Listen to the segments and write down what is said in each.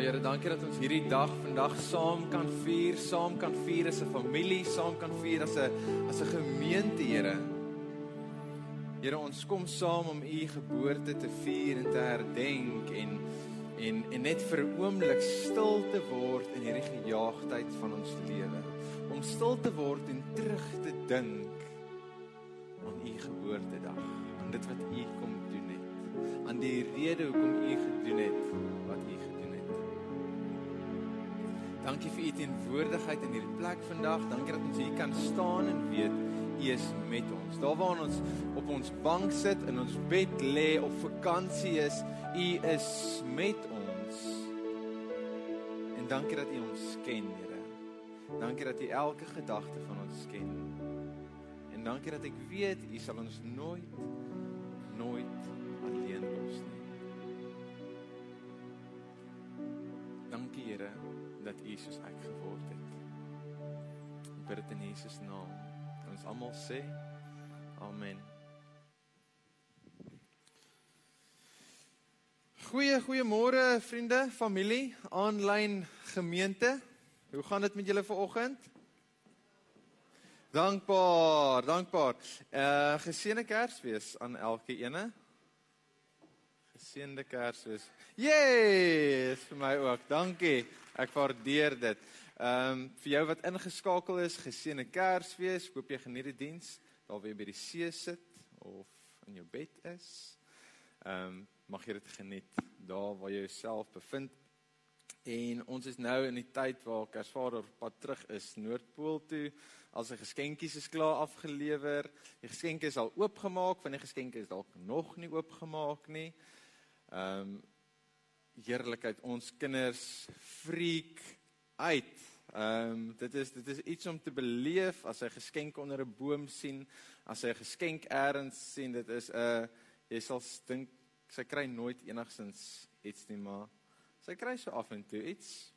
Here, dankie dat ons hierdie dag vandag saam kan vier, saam kan vier as 'n familie, saam kan vier as 'n as 'n gemeente, Here. Here, ons kom saam om u geboorte te vier en te herdenk en en en net vir 'n oomblik stil te word in hierdie gejaagdheid van ons lewe. Om stil te word en terug te dink aan u geboortedag, aan dit wat u kom doen het, aan die rede hoekom u gedoen het wat u gedoen het. Dankie vir u teenwoordigheid in hierdie plek vandag. Dankie dat ons hier kan staan en weet u is met ons. Daar waar ons op ons bank sit en ons bed lê of vakansie is, u is met ons. En dankie dat u ons ken, Here. Dankie dat u elke gedagte van ons ken. En dankie dat ek weet u sal ons nooit soos ek geword het. Ek bid dit in Jesus naam. Ons almal sê amen. Goeie goeiemôre vriende, familie, aanlyn gemeente. Hoe gaan dit met julle vanoggend? Dankbaar, dankbaar. Uh geseënde Kersfees aan elkeen. Geseënde Kersfees. Yes, vir my ook. Dankie. Ek waardeer dit. Ehm um, vir jou wat ingeskakel is, geseënde Kersfees. Hoop jy geniet die diens waar jy by die see sit of in jou bed is. Ehm um, mag jy dit geniet daar waar jy jouself bevind. En ons is nou in die tyd waar Kersvader pad terug is Noordpool toe. Al sy geskenkies is klaar afgelewer. Die geskenke is al oopgemaak, van die geskenke is dalk nog nie oopgemaak nie. Ehm um, heerlikheid ons kinders freak uit. Ehm um, dit is dit is iets om te beleef as hy geskenk onder 'n boom sien, as hy 'n geskenk eers sien, dit is 'n uh, jy sal dink sy kry nooit enigsins iets nie maar sy kry so af en toe iets.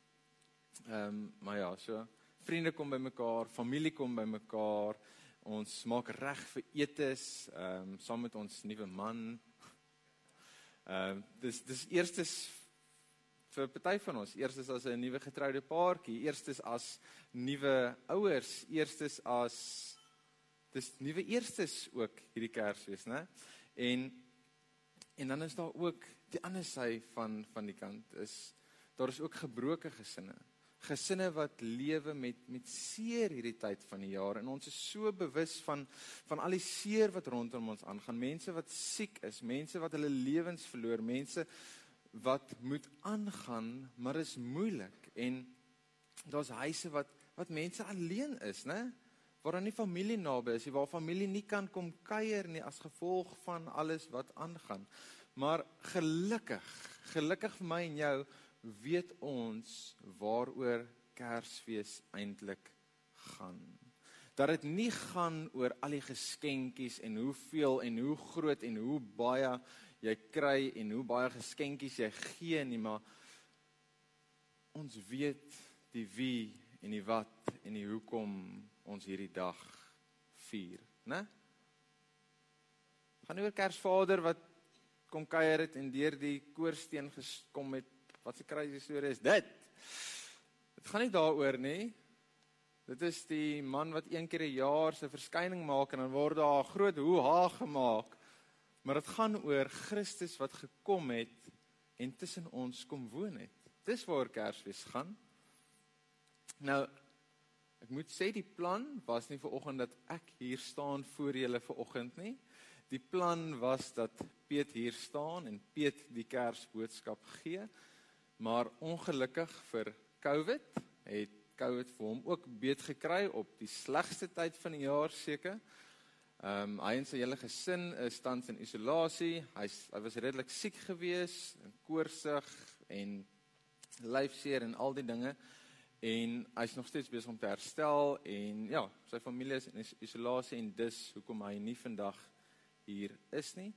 Ehm um, maar ja, so vriende kom bymekaar, familie kom bymekaar. Ons maak reg vir etes ehm um, saam met ons nuwe man. Ehm uh, dis dis eerstes vir party van ons, eerstes as 'n nuwe getroude paartjie, eerstes as nuwe ouers, eerstes as dis nuwe eerstes ook hierdie Kersfees, né? En En dan is daar ook die ander sy van van die kant is daar is ook gebroke gesinne. Gesinne wat lewe met met seer hierdie tyd van die jaar en ons is so bewus van van al die seer wat rondom ons aangaan. Mense wat siek is, mense wat hulle lewens verloor, mense wat moet aangaan, maar is moeilik en daar's huise wat wat mense alleen is, né? Waar dan nie familie naby is nie, waar familie nie kan kom kuier nie as gevolg van alles wat aangaan. Maar gelukkig, gelukkig vir my en jou weet ons waaroor Kersfees eintlik gaan. Dat dit nie gaan oor al die geskenkies en hoeveel en hoe groot en hoe baie jy kry en hoe baie geskenkies jy gee nie, maar ons weet die wie en die wat en die hoekom ons hierdie dag vier, né? Gaan oor Kersvader wat kom kuier het en deur die koorsteen gekom het. Wat 'n crazy storie is dit? Dit gaan nie daaroor nie. Dit is die man wat een keer 'n jaar sy verskyning maak en dan word daar 'n groot hoe-ha gemaak. Maar dit gaan oor Christus wat gekom het en tussen ons kom woon het. Dis waar Kersfees gaan. Nou ek moet sê die plan was nie vir oggend dat ek hier staan voor julle vir oggend nie. Die plan was dat Piet hier staan en Piet die Kersboodskap gee. Maar ongelukkig vir COVID het COVID vir hom ook beet gekry op die slegste tyd van die jaar seker. Ehm um, hy en sy hele gesin is tans in isolasie. Hy's hy was redelik siek geweest, en koorsig en lyfseer en al die dinge en hy's nog steeds besig om te herstel en ja, sy familie is in isolasie en dis hoekom hy nie vandag hier is nie.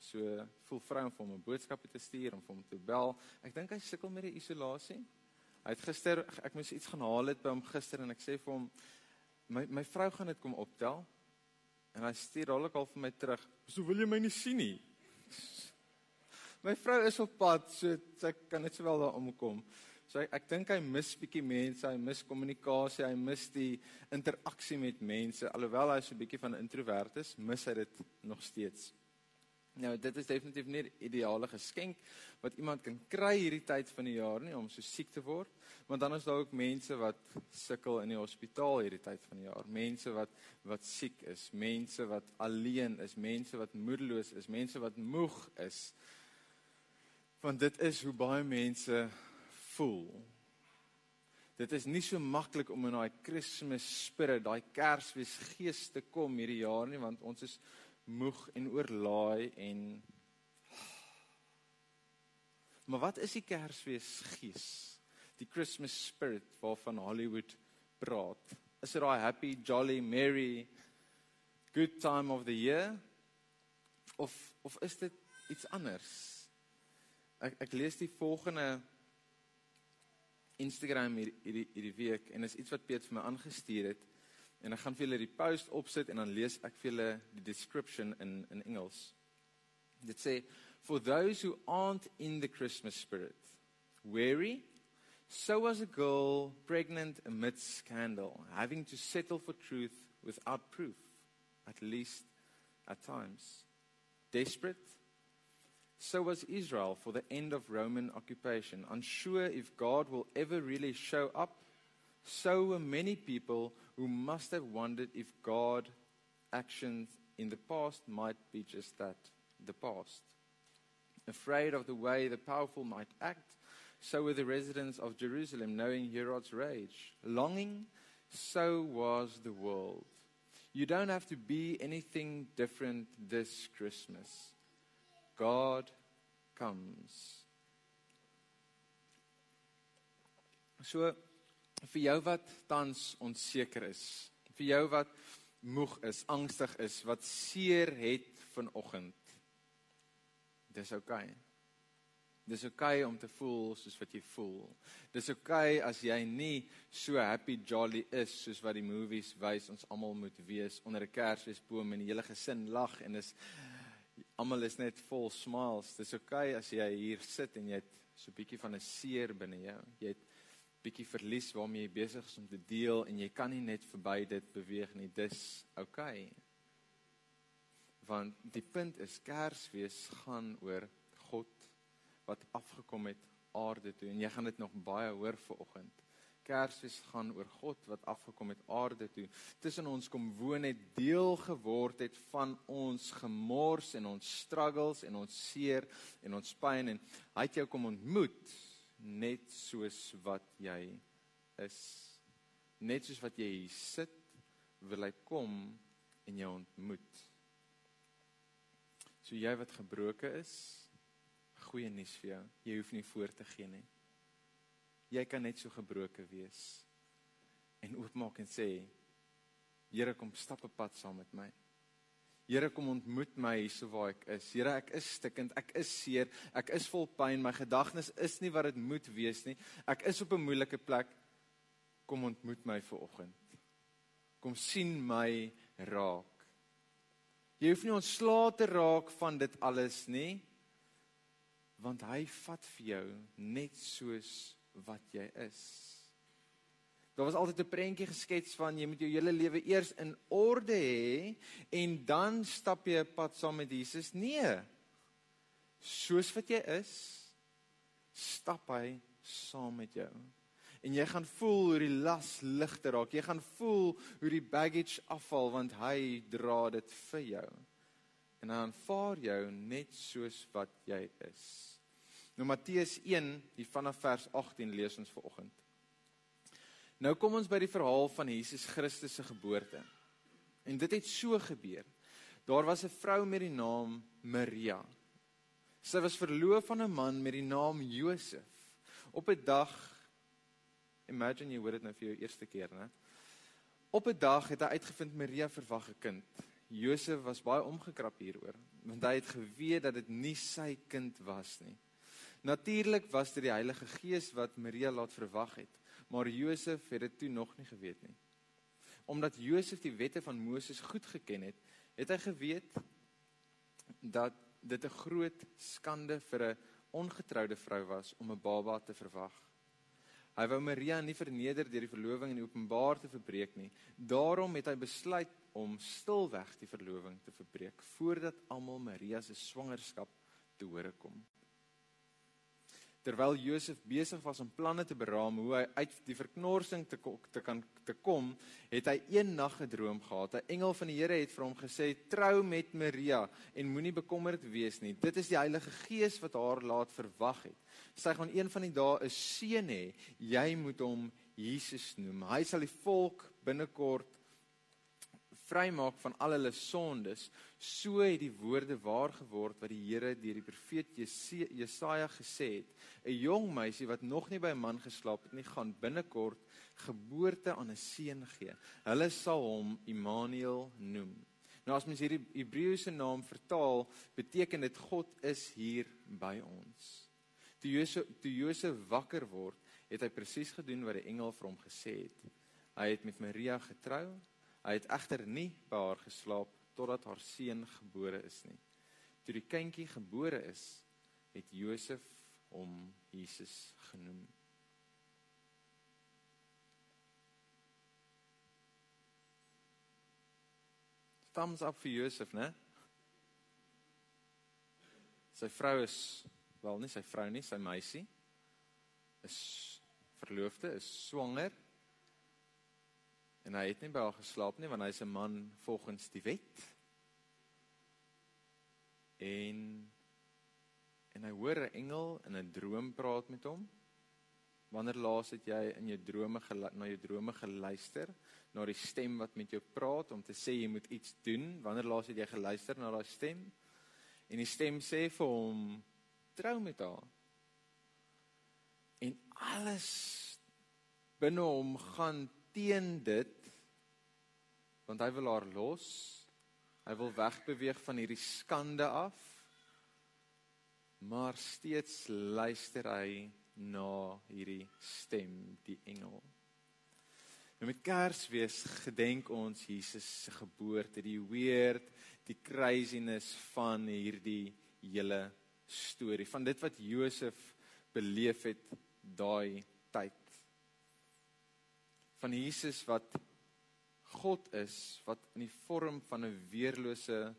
So voel vry om vir hom 'n boodskap te stuur om vir hom te bel. Ek dink hy sukkel met die isolasie. Hy het gister ek moes iets gaan haal het by hom gister en ek sê vir hom my my vrou gaan dit kom optel. En hy stuur dadelik al vir my terug. "So wil jy my nie sien nie." My vrou is op pad, so ek kan net sowel daar omkom. So ek, ek dink hy mis bietjie mense, hy mis kommunikasie, hy mis die interaksie met mense. Alhoewel hy so 'n bietjie van 'n introwert is, mis hy dit nog steeds. Nou dit is definitief nie 'n ideale geskenk wat iemand kan kry hierdie tyd van die jaar nie om so siek te word, want dan is daar ook mense wat sukkel in die hospitaal hierdie tyd van die jaar. Mense wat wat siek is, mense wat alleen is, mense wat moedeloos is, mense wat moeg is. Want dit is hoe baie mense voel. Dit is nie so maklik om in daai Kersfees spirit, daai Kersfees gees te kom hierdie jaar nie, want ons is moeg en oorlaai en Maar wat is die Kersfees gees? Die Christmas spirit waarvan Hollywood praat. Is dit daai happy, jolly, merry good time of the year? Of of is dit iets anders? Ek ek lees die volgende Instagram hierdie hierdie hierdie week en is iets wat Piet vir my aangestuur het en ek gaan vir julle die post opsit en dan lees ek vir julle die description in in Engels. Dit sê for those who aren't in the Christmas spirit, weary, so was a girl pregnant amidst scandal, having to settle for truth without proof, at least at times. Desperate, so was Israel for the end of Roman occupation, unsure if God will ever really show up. So were many people who must have wondered if God's actions in the past might be just that, the past. Afraid of the way the powerful might act, so were the residents of Jerusalem, knowing Herod's rage. Longing, so was the world. You don't have to be anything different this Christmas. God comes. So vir jou wat tans onseker is, vir jou wat moeg is, angstig is, wat seer het vanoggend. Dis oukei. Okay. Dis oukei okay om te voel soos wat jy voel. Dis oukei okay as jy nie so happy jolly is soos wat die movies wys ons almal moet wees onder 'n kersfeesboom en die hele gesin lag en is almal is net vol smiles. Dis oukei okay as jy hier sit en jy het so 'n bietjie van 'n seer binne jou. Jy het bietjie verlies waarmee jy besig is om te deel en jy kan nie net verby dit beweeg nie. Dis oukei. Okay. Want die punt is Kersfees gaan oor God wat afgekom het aarde toe en jy gaan dit nog baie hoor vanoggend. Kersfees gaan oor God wat afgekom het aarde toe. Tussen ons kom woon het deel geword het van ons gemors en ons struggles en ons seer en ons pyn en hy het jou kom ontmoet net soos wat jy is. Net soos wat jy hier sit, wil hy kom en jou ontmoet. So jy wat gebroken is, goeie nuus vir jou. Jy hoef nie voor te gee nie. Jy kan net so gebroken wees en oopmaak en sê Here kom stap 'n pad saam met my. Here kom ontmoet my hierso waar ek is. Here, ek is stikkend, ek is seer, ek is vol pyn, my gedagtes is nie wat dit moet wees nie. Ek is op 'n moeilike plek. Kom ontmoet my vir oggend. Kom sien my raak. Jy hoef nie ontslae te raak van dit alles nie, want hy vat vir jou net soos wat jy is. Daar was altyd 'n prentjie geskets van jy moet jou hele lewe eers in orde hê en dan stap jy 'n pad saam met Jesus. Nee. Soos wat jy is, stap hy saam met jou. En jy gaan voel hoe die las ligter raak. Jy gaan voel hoe die baggage afval want hy dra dit vir jou. En dan aanvaar jou net soos wat jy is. Nou Matteus 1, hier vanaf vers 18 lees ons vir oggend. Nou kom ons by die verhaal van Jesus Christus se geboorte. En dit het so gebeur. Daar was 'n vrou met die naam Maria. Sy was verloof aan 'n man met die naam Josef. Op 'n dag Imagine jy hoor dit nou vir jou eerste keer, né? Op 'n dag het hy uitgevind Maria verwag 'n kind. Josef was baie omgekrap hieroor, want hy het geweet dat dit nie sy kind was nie. Natuurlik was dit die Heilige Gees wat Maria laat verwag het maar Josef het dit toe nog nie geweet nie. Omdat Josef die wette van Moses goed geken het, het hy geweet dat dit 'n groot skande vir 'n ongetroude vrou was om 'n baba te verwag. Hy wou Maria nie verneder deur die verloving in openbaar te verbreek nie. Daarom het hy besluit om stilweg die verloving te verbreek voordat almal Maria se swangerskap te hore kom. Terwyl Josef besig was om planne te beraam hoe hy uit die verknorsing te te kan te kom, het hy een nag gedroom gehad. 'n Engel van die Here het vir hom gesê: "Trou met Maria en moenie bekommerd wees nie. Dit is die Heilige Gees wat haar laat verwag het. Sy gaan een van die dae 'n seun hê. Jy moet hom Jesus noem. Hy sal die volk binnekort vrymaak van al hulle sondes. So het die woorde waar geword wat die Here deur die profeet Jesaja gesê het. 'n Jong meisie wat nog nie by 'n man geslaap het nie, gaan binnekort geboorte aan 'n seun gee. Hulle sal hom Immanuel noem. Nou as mens hierdie Hebreëse naam vertaal, beteken dit God is hier by ons. Toe Josef toe Josef wakker word, het hy presies gedoen wat die engel vir hom gesê het. Hy het met Maria getrou Hy het egter nie by haar geslaap totdat haar seun gebore is nie. Toe die kindjie gebore is, het Josef hom Jesus genoem. Thumbs up vir Josef, né? Sy vrou is wel nie sy vrou nie, sy meisie is verloofde, is swanger En hy het nie by haar geslaap nie want hy's 'n man volgens die wet. En en hy hoor 'n engel in 'n droom praat met hom. Wanneer laas het jy in jou drome na jou drome geluister na die stem wat met jou praat om te sê jy moet iets doen? Wanneer laas het jy geluister na daai stem? En die stem sê vir hom trou met haar. En alles binne hom gaan teen dit want hy wil haar los. Hy wil wegbeweeg van hierdie skande af. Maar steeds luister hy na hierdie stem, die engel. Nou met Kersfees gedenk ons Jesus se geboorte, die weird, die craziness van hierdie hele storie, van dit wat Josef beleef het daai tyd van Jesus wat God is wat in die vorm van 'n weerlose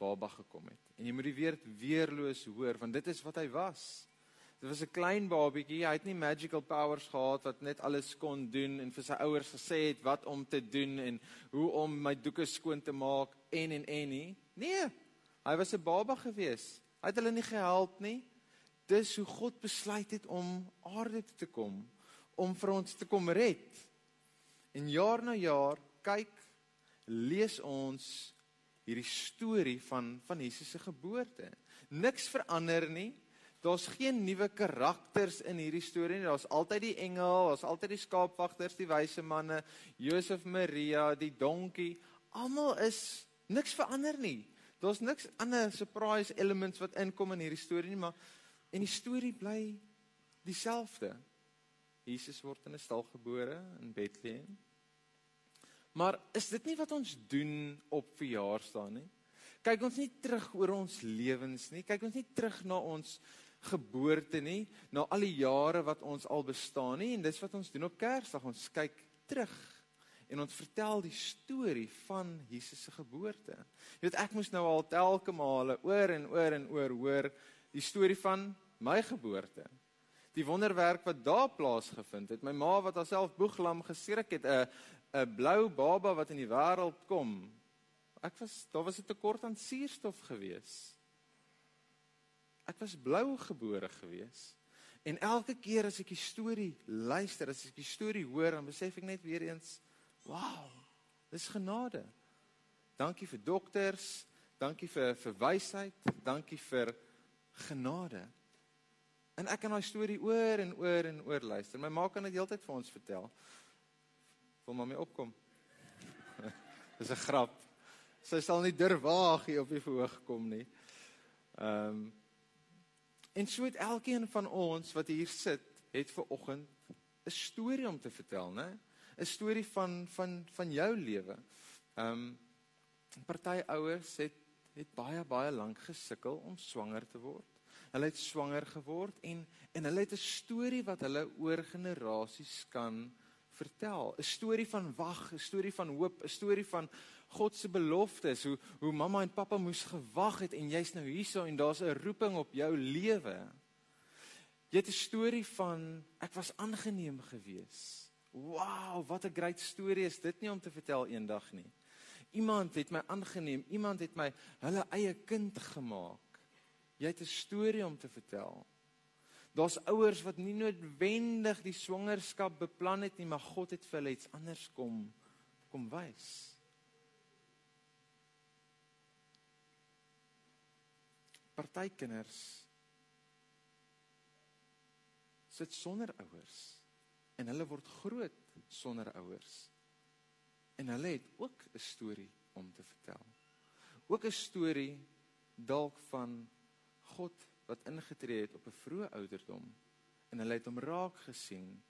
baba gekom het. En jy moet die woord weerloos hoor want dit is wat hy was. Dit was 'n klein babietjie, hy het nie magical powers gehad wat net alles kon doen en vir sy ouers gesê het wat om te doen en hoe om my doeke skoon te maak en en en nie. Nee, hy was 'n baba gewees. Hy het hulle nie gehelp nie. Dis hoe God besluit het om aarde toe te kom om vir ons te kom red. En jaar na jaar kyk lees ons hierdie storie van van Jesus se geboorte. Niks verander nie. Daar's geen nuwe karakters in hierdie storie nie. Daar's altyd die engel, daar's altyd die skaapwagters, die wyse manne, Josef, Maria, die donkie. Almal is niks verander nie. Daar's niks ander surprise elements wat inkom in hierdie storie nie, maar en die storie bly dieselfde. Jesus word in 'n stal gebore in Bethlehem. Maar is dit nie wat ons doen op verjaarsdae nie? Kyk ons nie terug oor ons lewens nie. Kyk ons nie terug na ons geboorte nie, na al die jare wat ons al bestaan nie en dis wat ons doen op Kersdag. Ons kyk terug en ons vertel die storie van Jesus se geboorte. Jy weet ek moes nou al telke male oor en oor en oor hoor die storie van my geboorte. Die wonderwerk wat daar plaasgevind het. My ma wat haarself boeglam geskrik het, 'n 'n blou baba wat in die wêreld kom. Ek was daar was 'n tekort aan suurstof gewees. Ek was blou gebore gewees. En elke keer as ek die storie luister, as ek die storie hoor, dan besef ek net weer eens, wow, dis genade. Dankie vir dokters, dankie vir vir wysheid, dankie vir genade. En ek kan daai storie oor en oor en oor luister. My ma kan dit heeltyd vir ons vertel wil mee opkom. Dis 'n grap. Sy sal nie durf waag hier op die verhoog kom nie. Ehm um, En so het elkeen van ons wat hier sit, het ver oggend 'n storie om te vertel, né? 'n Storie van van van jou lewe. Ehm um, party ouers het het baie baie lank gesukkel om swanger te word. Hulle het swanger geword en en hulle het 'n storie wat hulle oor generasies kan vertel. 'n Storie van wag, 'n storie van hoop, 'n storie van God se beloftes, hoe hoe mamma en pappa moes gewag het en jy's nou hierso en daar's 'n roeping op jou lewe. Jy het 'n storie van ek was aangeneem geweest. Wow, wat 'n great storie is dit nie om te vertel eendag nie. Iemand het my aangeneem, iemand het my hulle eie kind gemaak. Jy het 'n storie om te vertel. Daar's ouers wat nie noodwendig die swangerskap beplan het nie, maar God het vir hulle iets anders kom kom wys. Party kinders sit sonder ouers en hulle word groot sonder ouers. En hulle het ook 'n storie om te vertel. Ook 'n storie dalk van God wat ingetree het op 'n vroeë ouderdom en hulle het hom raak gesien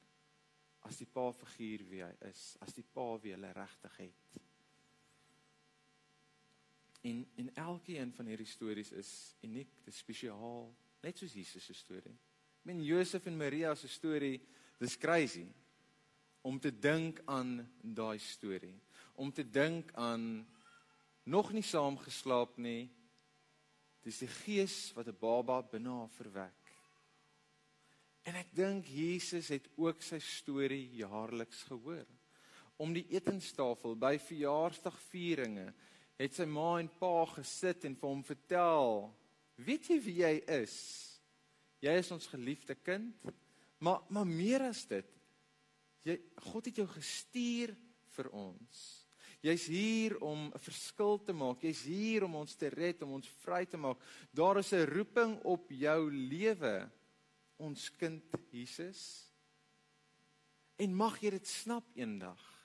as die pa figuur wie hy is, as die pa wie hulle regtig het. En in elkeen van hierdie stories is uniek, dit is spesiaal, net soos Jesus se storie. Ek meen Josef en Maria se storie, dis crazy om te dink aan daai storie, om te dink aan nog nie saam geslaap nie, Dis die gees wat 'n baba binne haar verwek. En ek dink Jesus het ook sy storie jaarliks gehoor. Om die etenstafel by verjaarsdagvieringe het sy ma en pa gesit en vir hom vertel: "Weet jy wie jy is? Jy is ons geliefde kind, maar maar meer as dit, jy God het jou gestuur vir ons." Jy's hier om 'n verskil te maak. Jy's hier om ons te red, om ons vry te maak. Daar is 'n roeping op jou lewe, ons kind Jesus. En mag jy dit snap eendag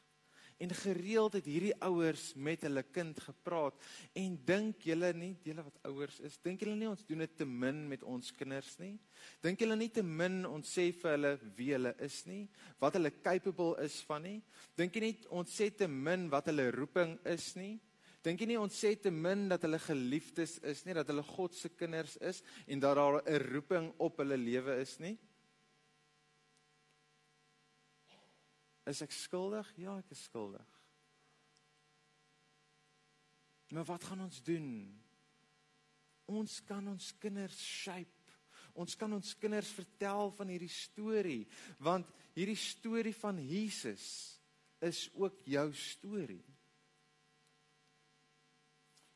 en gereeld het hierdie ouers met hulle kind gepraat en dink julle nie julle wat ouers is dink julle nie ons doen dit te min met ons kinders nie? Dink julle nie te min ons sê vir hulle wie hulle is nie wat hulle capable is van nie? Dink jy nie ons sê te min wat hulle roeping is nie? Dink jy nie ons sê te min dat hulle geliefdes is nie dat hulle God se kinders is en dat daar 'n roeping op hulle lewe is nie Is ek skuldig? Ja, ek is skuldig. Maar wat gaan ons doen? Ons kan ons kinders shape. Ons kan ons kinders vertel van hierdie storie, want hierdie storie van Jesus is ook jou storie.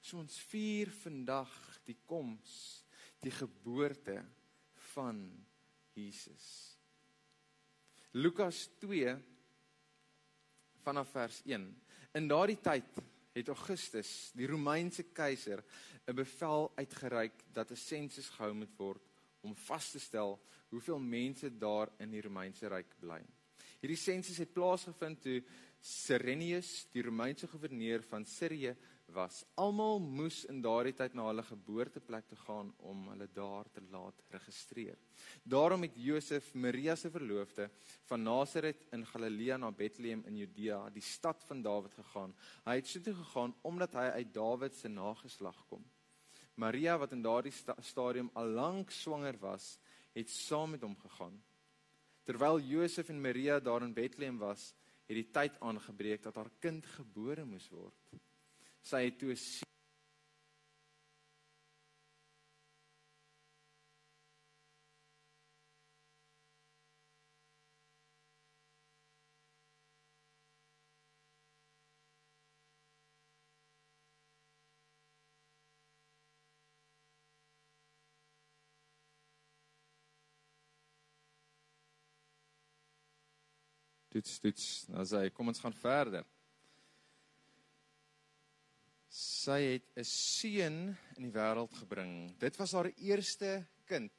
So ons vier vandag die koms, die geboorte van Jesus. Lukas vanaf vers 1. In daardie tyd het Augustus, die Romeinse keiser, 'n bevel uitgereik dat 'n sensus gehou moet word om vas te stel hoeveel mense daar in die Romeinse ryk bly. Hierdie sensus het plaasgevind toe Cyrenius, die Romeinse goewerneur van Sirië, was. Almal moes in daardie tyd na hulle geboorteplek toe gaan om hulle daar te laat registreer. Daarom het Josef Maria se verloofde van Nasaret in Galilea na Bethlehem in Judea, die stad van Dawid gegaan. Hy het sotoe gegaan omdat hy uit Dawid se nageslag kom. Maria wat in daardie sta stadium al lank swanger was, het saam met hom gegaan. Terwyl Josef en Maria daar in Bethlehem was, het die tyd aangebreek dat haar kind gebore moes word sy het toe Dit's dit's nou sê kom ons gaan verder sy het 'n seun in die wêreld gebring. Dit was haar eerste kind.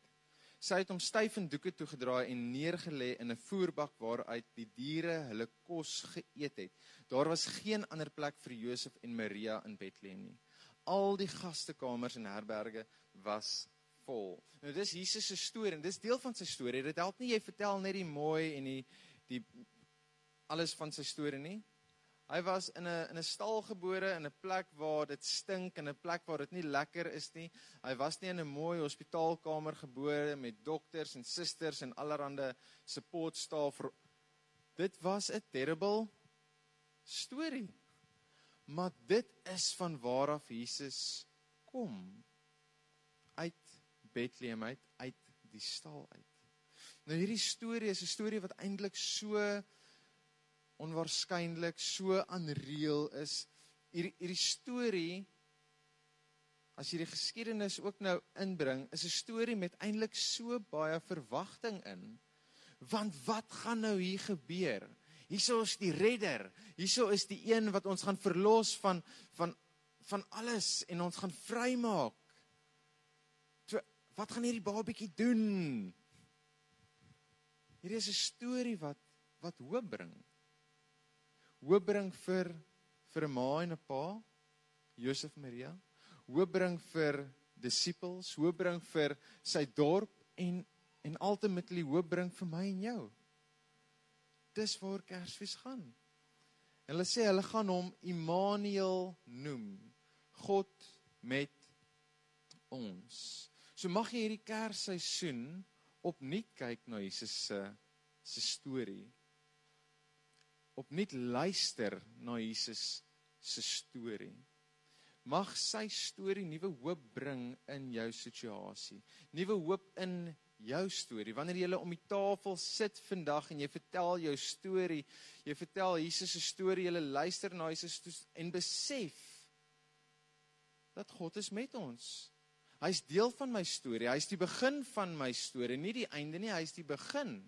Sy het hom styf in doeke toegedraai en neergelê in 'n voerbak waaruit die diere hulle kos geëet het. Daar was geen ander plek vir Josef en Maria in Bethlehem nie. Al die gastekamers en herberge was vol. Nou dis Jesus se storie en dis deel van sy storie. Dit help nie jy vertel net die mooi en die die alles van sy storie nie. Hy was in 'n in 'n stal gebore in 'n plek waar dit stink en 'n plek waar dit nie lekker is nie. Hy was nie in 'n mooi hospitaalkamer gebore met dokters en susters en allerlei support staff. Dit was 'n terrible storie. Maar dit is van waar af Jesus kom. Uit Bethlehem uit, uit die stal uit. Nou hierdie storie is 'n storie wat eintlik so onwaarskynlik so aanreël is. Hierdie hierdie storie as jy die geskiedenis ook nou inbring, is 'n storie met eintlik so baie verwagting in. Want wat gaan nou hier gebeur? Hierso is die redder. Hierso is die een wat ons gaan verlos van van van alles en ons gaan vrymaak. So, wat gaan hierdie babatjie doen? Hierdie is 'n storie wat wat hoop bring hoop bring vir vir 'n ma en 'n pa, Josef Maria, hoop bring vir disippels, hoop bring vir sy dorp en en ultimately hoop bring vir my en jou. Dis waar Kersfees gaan. Hulle sê hulle gaan hom Immanuel noem. God met ons. So mag jy hierdie Kersseisoen opnuut kyk na Jesus se se storie opnuut luister na Jesus se storie. Mag sy storie nuwe hoop bring in jou situasie. Nuwe hoop in jou storie. Wanneer jy om die tafel sit vandag en jy vertel jou storie, jy vertel Jesus se storie, jy luister na Jesus en besef dat God is met ons. Hy's deel van my storie. Hy's die begin van my storie, nie die einde nie, hy's die begin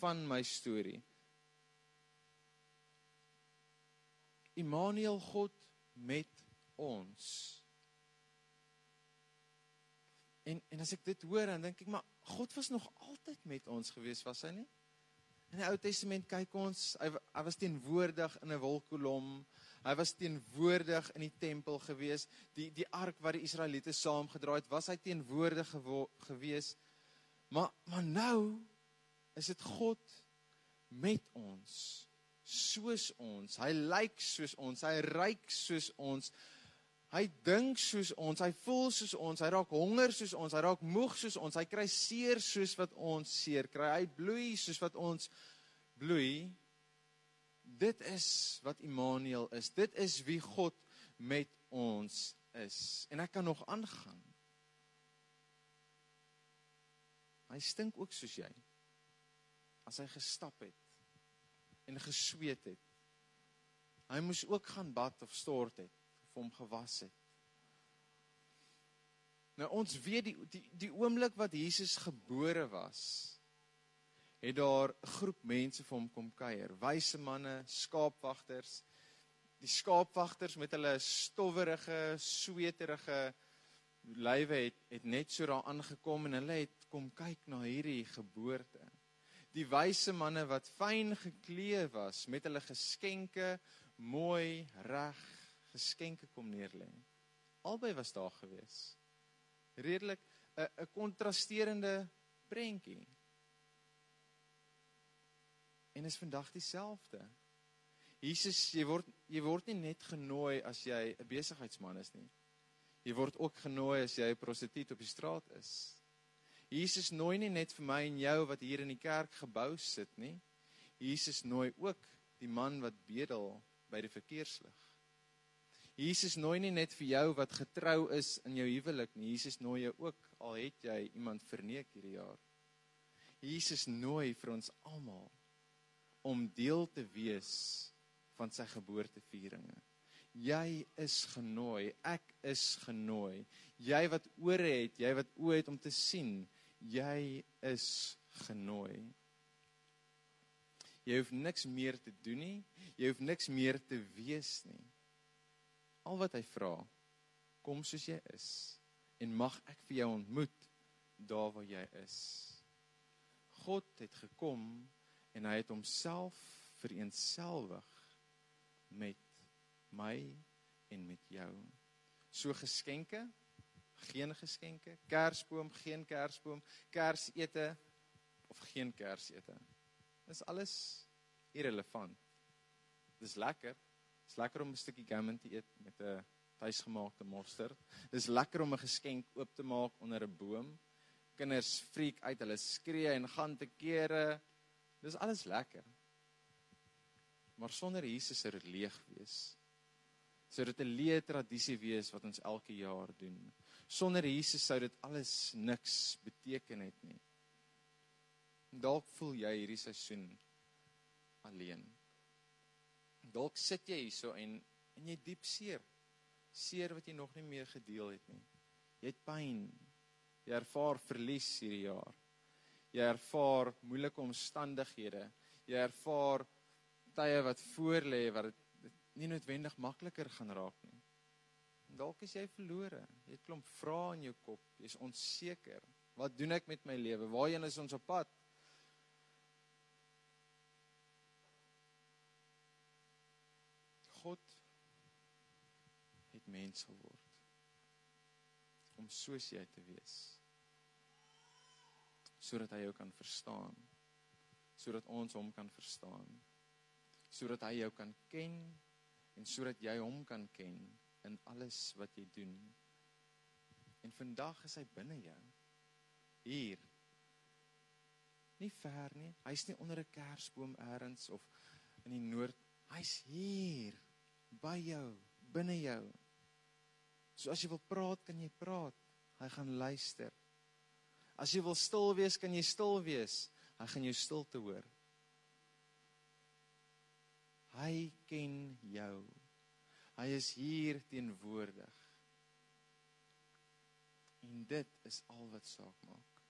van my storie. Immanuel God met ons. En en as ek dit hoor dan dink ek maar God was nog altyd met ons gewees was hy nie? In die Ou Testament kyk ons hy, hy was teenwoordig in 'n wolkkolom. Hy was teenwoordig in die tempel gewees. Die die ark wat die Israeliete saamgedra het, was hy teenwoordig gewees. Maar maar nou is dit God met ons soos ons. Hy lyk soos ons. Hy ryk soos ons. Hy dink soos ons. Hy voel soos ons. Hy raak honger soos ons. Hy raak moeg soos ons. Hy kry seer soos wat ons seer kry. Hy bloei soos wat ons bloei. Dit is wat Immanuel is. Dit is wie God met ons is. En ek kan nog aangaan. Hy stink ook soos jy. As hy gestap het en gesweet het. Hy moes ook gaan bad of stort het of hom gewas het. Nou ons weet die die die oomblik wat Jesus gebore was, het daar 'n groep mense vir hom kom kuier, wyse manne, skaapwagters. Die skaapwagters met hulle stowwerige, sweterige lywe het het net so daar aangekom en hulle het kom kyk na hierdie geboorte die wyse manne wat fyn geklee was met hulle geskenke mooi reg geskenke kom neerlê. Albei was daar gewees. Redelik 'n 'n kontrasterende prentjie. En is vandag dieselfde. Jesus, jy word jy word nie net genooi as jy 'n besigheidsman is nie. Jy word ook genooi as jy 'n prostituut op die straat is. Jesus nooi nie net vir my en jou wat hier in die kerk gebou sit nie. Jesus nooi ook die man wat bedel by die verkeerslig. Jesus nooi nie net vir jou wat getrou is in jou huwelik nie. Jesus nooi jou ook al het jy iemand verneek hierdie jaar. Jesus nooi vir ons almal om deel te wees van sy geboortevieringe. Jy is genooi, ek is genooi. Jy wat ore het, jy wat oë het om te sien, jy is genooi. Jy hoef niks meer te doen nie. Jy hoef niks meer te wees nie. Al wat hy vra, kom soos jy is en mag ek vir jou ontmoet daar waar jy is. God het gekom en hy het homself vereenselwig met my en met jou. So geskenke geen geskenke, kersboom, geen kersboom, kersete of geen kersete. Dis alles irrelevant. Dis lekker. Dis lekker om 'n stukkie gammon te eet met 'n tuisgemaakte mosterd. Dis lekker om 'n geskenk oop te maak onder 'n boom. Kinders freak uit, hulle skree en gaan te kere. Dis alles lekker. Maar sonder Jesus sou dit leeg wees. Sou dit 'n leë tradisie wees wat ons elke jaar doen. Sonder Jesus sou dit alles niks beteken het nie. Dalk voel jy hierdie seisoen alleen. Dalk sit jy hierso en en jy diep seer. Seer wat jy nog nie meer gedeel het nie. Jy het pyn. Jy ervaar verlies hierdie jaar. Jy ervaar moeilike omstandighede. Jy ervaar tye wat voorlê wat dit nie noodwendig makliker gaan raak nie. Dalk is jy verlore. Jy het klomp vrae in jou kop. Jy's onseker. Wat doen ek met my lewe? Waarheen is ons op pad? God het mens geword om soos jy te wees sodat hy jou kan verstaan sodat ons hom kan verstaan sodat hy jou kan ken en sodat jy hom kan ken in alles wat jy doen en vandag is hy binne jou hier nie ver nie hy's nie onder 'n kersboom elders of in die noord hy's hier by jou, binne jou. So as jy wil praat, kan jy praat. Hy gaan luister. As jy wil stil wees, kan jy stil wees. Hy gaan jou stilte hoor. Hy ken jou. Hy is hier teenwoordig. En dit is al wat saak maak.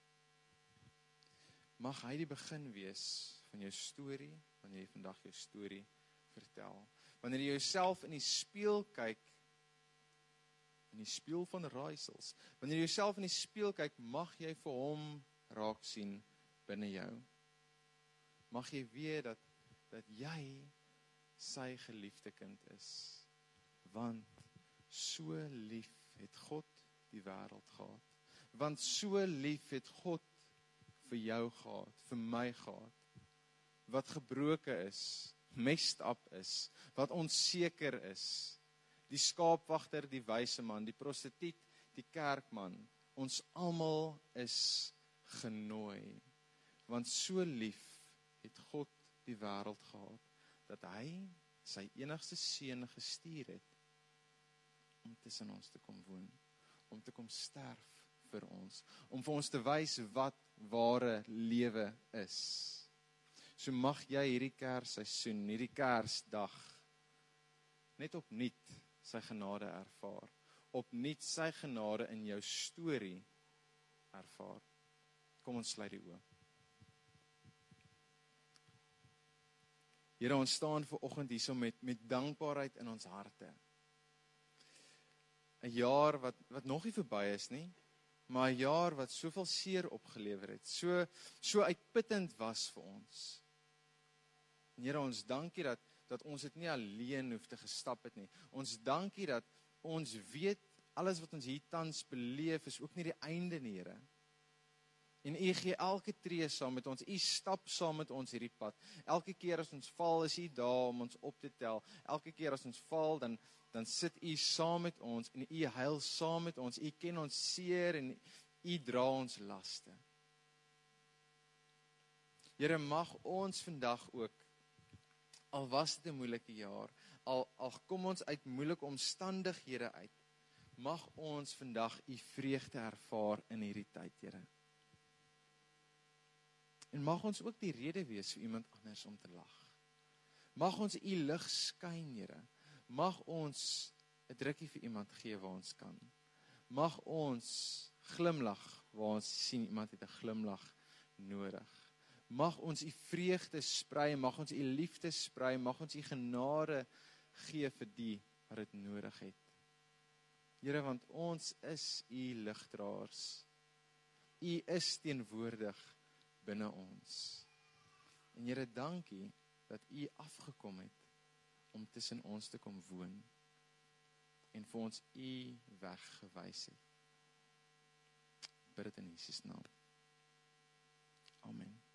Mag hy die begin wees van jou storie, wanneer jy vandag jou storie vertel wanneer jy jouself in die spieël kyk in die spieël van raaisels wanneer jy jouself in die spieël kyk mag jy vir hom raak sien binne jou mag jy weet dat dat jy sy geliefde kind is want so lief het God die wêreld gehad want so lief het God vir jou gehad vir my gehad wat gebroke is messed up is, wat onseker is. Die skaapwagter, die wyse man, die prostituut, die kerkman, ons almal is genooi. Want so lief het God die wêreld gehad dat hy sy enigste seun gestuur het om tussen ons te kom woon, om te kom sterf vir ons, om vir ons te wys wat ware lewe is. So mag jy hierdie Kersseisoen, hierdie Kersdag net opnuut sy genade ervaar. Opnuut sy genade in jou storie ervaar. Kom ons sluit die oë. Here ons staan ver oggend hierso met met dankbaarheid in ons harte. 'n Jaar wat wat nog nie verby is nie, maar 'n jaar wat soveel seer opgelewer het. So so uitputtend was vir ons. En Here, ons dankie dat dat ons dit nie alleen hoef te gestap het nie. Ons dankie dat ons weet alles wat ons hier tans beleef is ook nie die einde nie, Here. En U gee elke tree saam met ons. U stap saam met ons hierdie pad. Elke keer as ons val, is U daar om ons op te tel. Elke keer as ons val, dan dan sit U saam met ons en U huil saam met ons. U ken ons seer en U dra ons laste. Here mag ons vandag ook al was dit 'n moeilike jaar, al al kom ons uit moeilike omstandighede uit, mag ons vandag u vreugde ervaar in hierdie tyd, Here. En mag ons ook die rede wees vir iemand anders om te lag. Mag ons u lig skyn, Here. Mag ons 'n drukkie vir iemand gee waar ons kan. Mag ons glimlag waar ons sien iemand het 'n glimlag nodig. Mag ons u vreugde sprei, mag ons u liefde sprei, mag ons u genade gee vir die wat dit nodig het. Here, want ons is u ligdraers. U is teenwoordig binne ons. En Here, dankie dat u afgekom het om tussen ons te kom woon en vir ons u weg gewys het. Bid dit in Jesus naam. Amen.